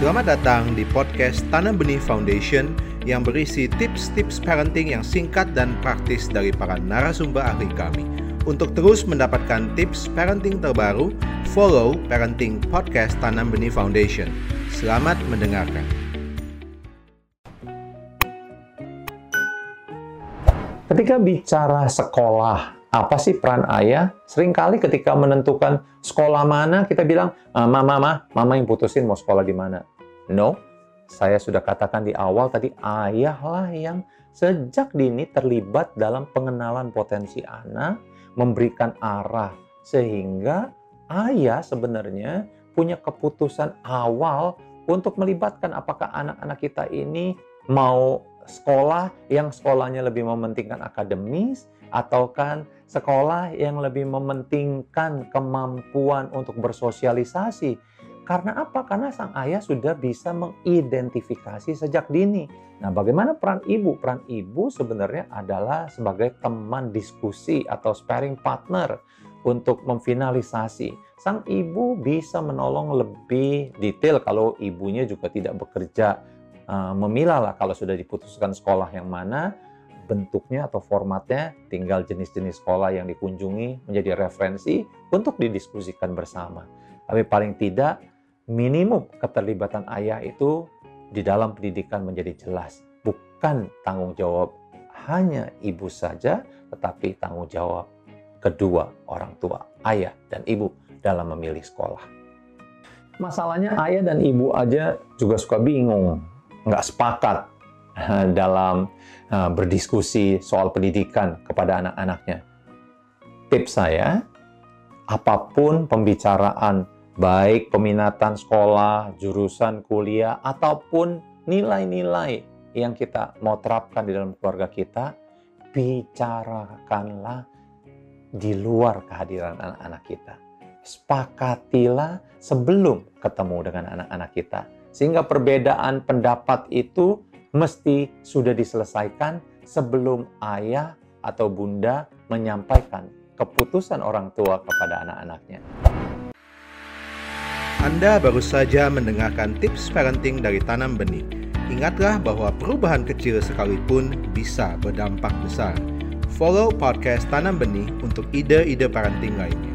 Selamat datang di podcast Tanam Benih Foundation yang berisi tips-tips parenting yang singkat dan praktis dari para narasumber ahli kami. Untuk terus mendapatkan tips parenting terbaru, follow Parenting Podcast Tanam Benih Foundation. Selamat mendengarkan. Ketika bicara sekolah, apa sih peran ayah? Seringkali ketika menentukan sekolah mana, kita bilang, mama, mama, mama yang putusin mau sekolah di mana. No, saya sudah katakan di awal tadi, ayahlah yang sejak dini terlibat dalam pengenalan potensi anak, memberikan arah, sehingga ayah sebenarnya punya keputusan awal untuk melibatkan apakah anak-anak kita ini mau sekolah yang sekolahnya lebih mementingkan akademis atau kan sekolah yang lebih mementingkan kemampuan untuk bersosialisasi. Karena apa? Karena sang ayah sudah bisa mengidentifikasi sejak dini. Nah, bagaimana peran ibu? Peran ibu sebenarnya adalah sebagai teman diskusi atau sparring partner untuk memfinalisasi. Sang ibu bisa menolong lebih detail kalau ibunya juga tidak bekerja uh, memilah lah kalau sudah diputuskan sekolah yang mana bentuknya atau formatnya tinggal jenis-jenis sekolah yang dikunjungi menjadi referensi untuk didiskusikan bersama. Tapi paling tidak minimum keterlibatan ayah itu di dalam pendidikan menjadi jelas. Bukan tanggung jawab hanya ibu saja, tetapi tanggung jawab kedua orang tua, ayah dan ibu dalam memilih sekolah. Masalahnya ayah dan ibu aja juga suka bingung, nggak sepakat dalam uh, berdiskusi soal pendidikan kepada anak-anaknya. Tips saya, apa pun pembicaraan, baik peminatan sekolah, jurusan kuliah, ataupun nilai-nilai yang kita mau terapkan di dalam keluarga kita, bicarakanlah di luar kehadiran anak-anak kita. Sepakatilah sebelum ketemu dengan anak-anak kita. Sehingga perbedaan pendapat itu mesti sudah diselesaikan sebelum ayah atau bunda menyampaikan keputusan orang tua kepada anak-anaknya. Anda baru saja mendengarkan tips parenting dari Tanam Benih. Ingatlah bahwa perubahan kecil sekalipun bisa berdampak besar. Follow podcast Tanam Benih untuk ide-ide parenting lainnya.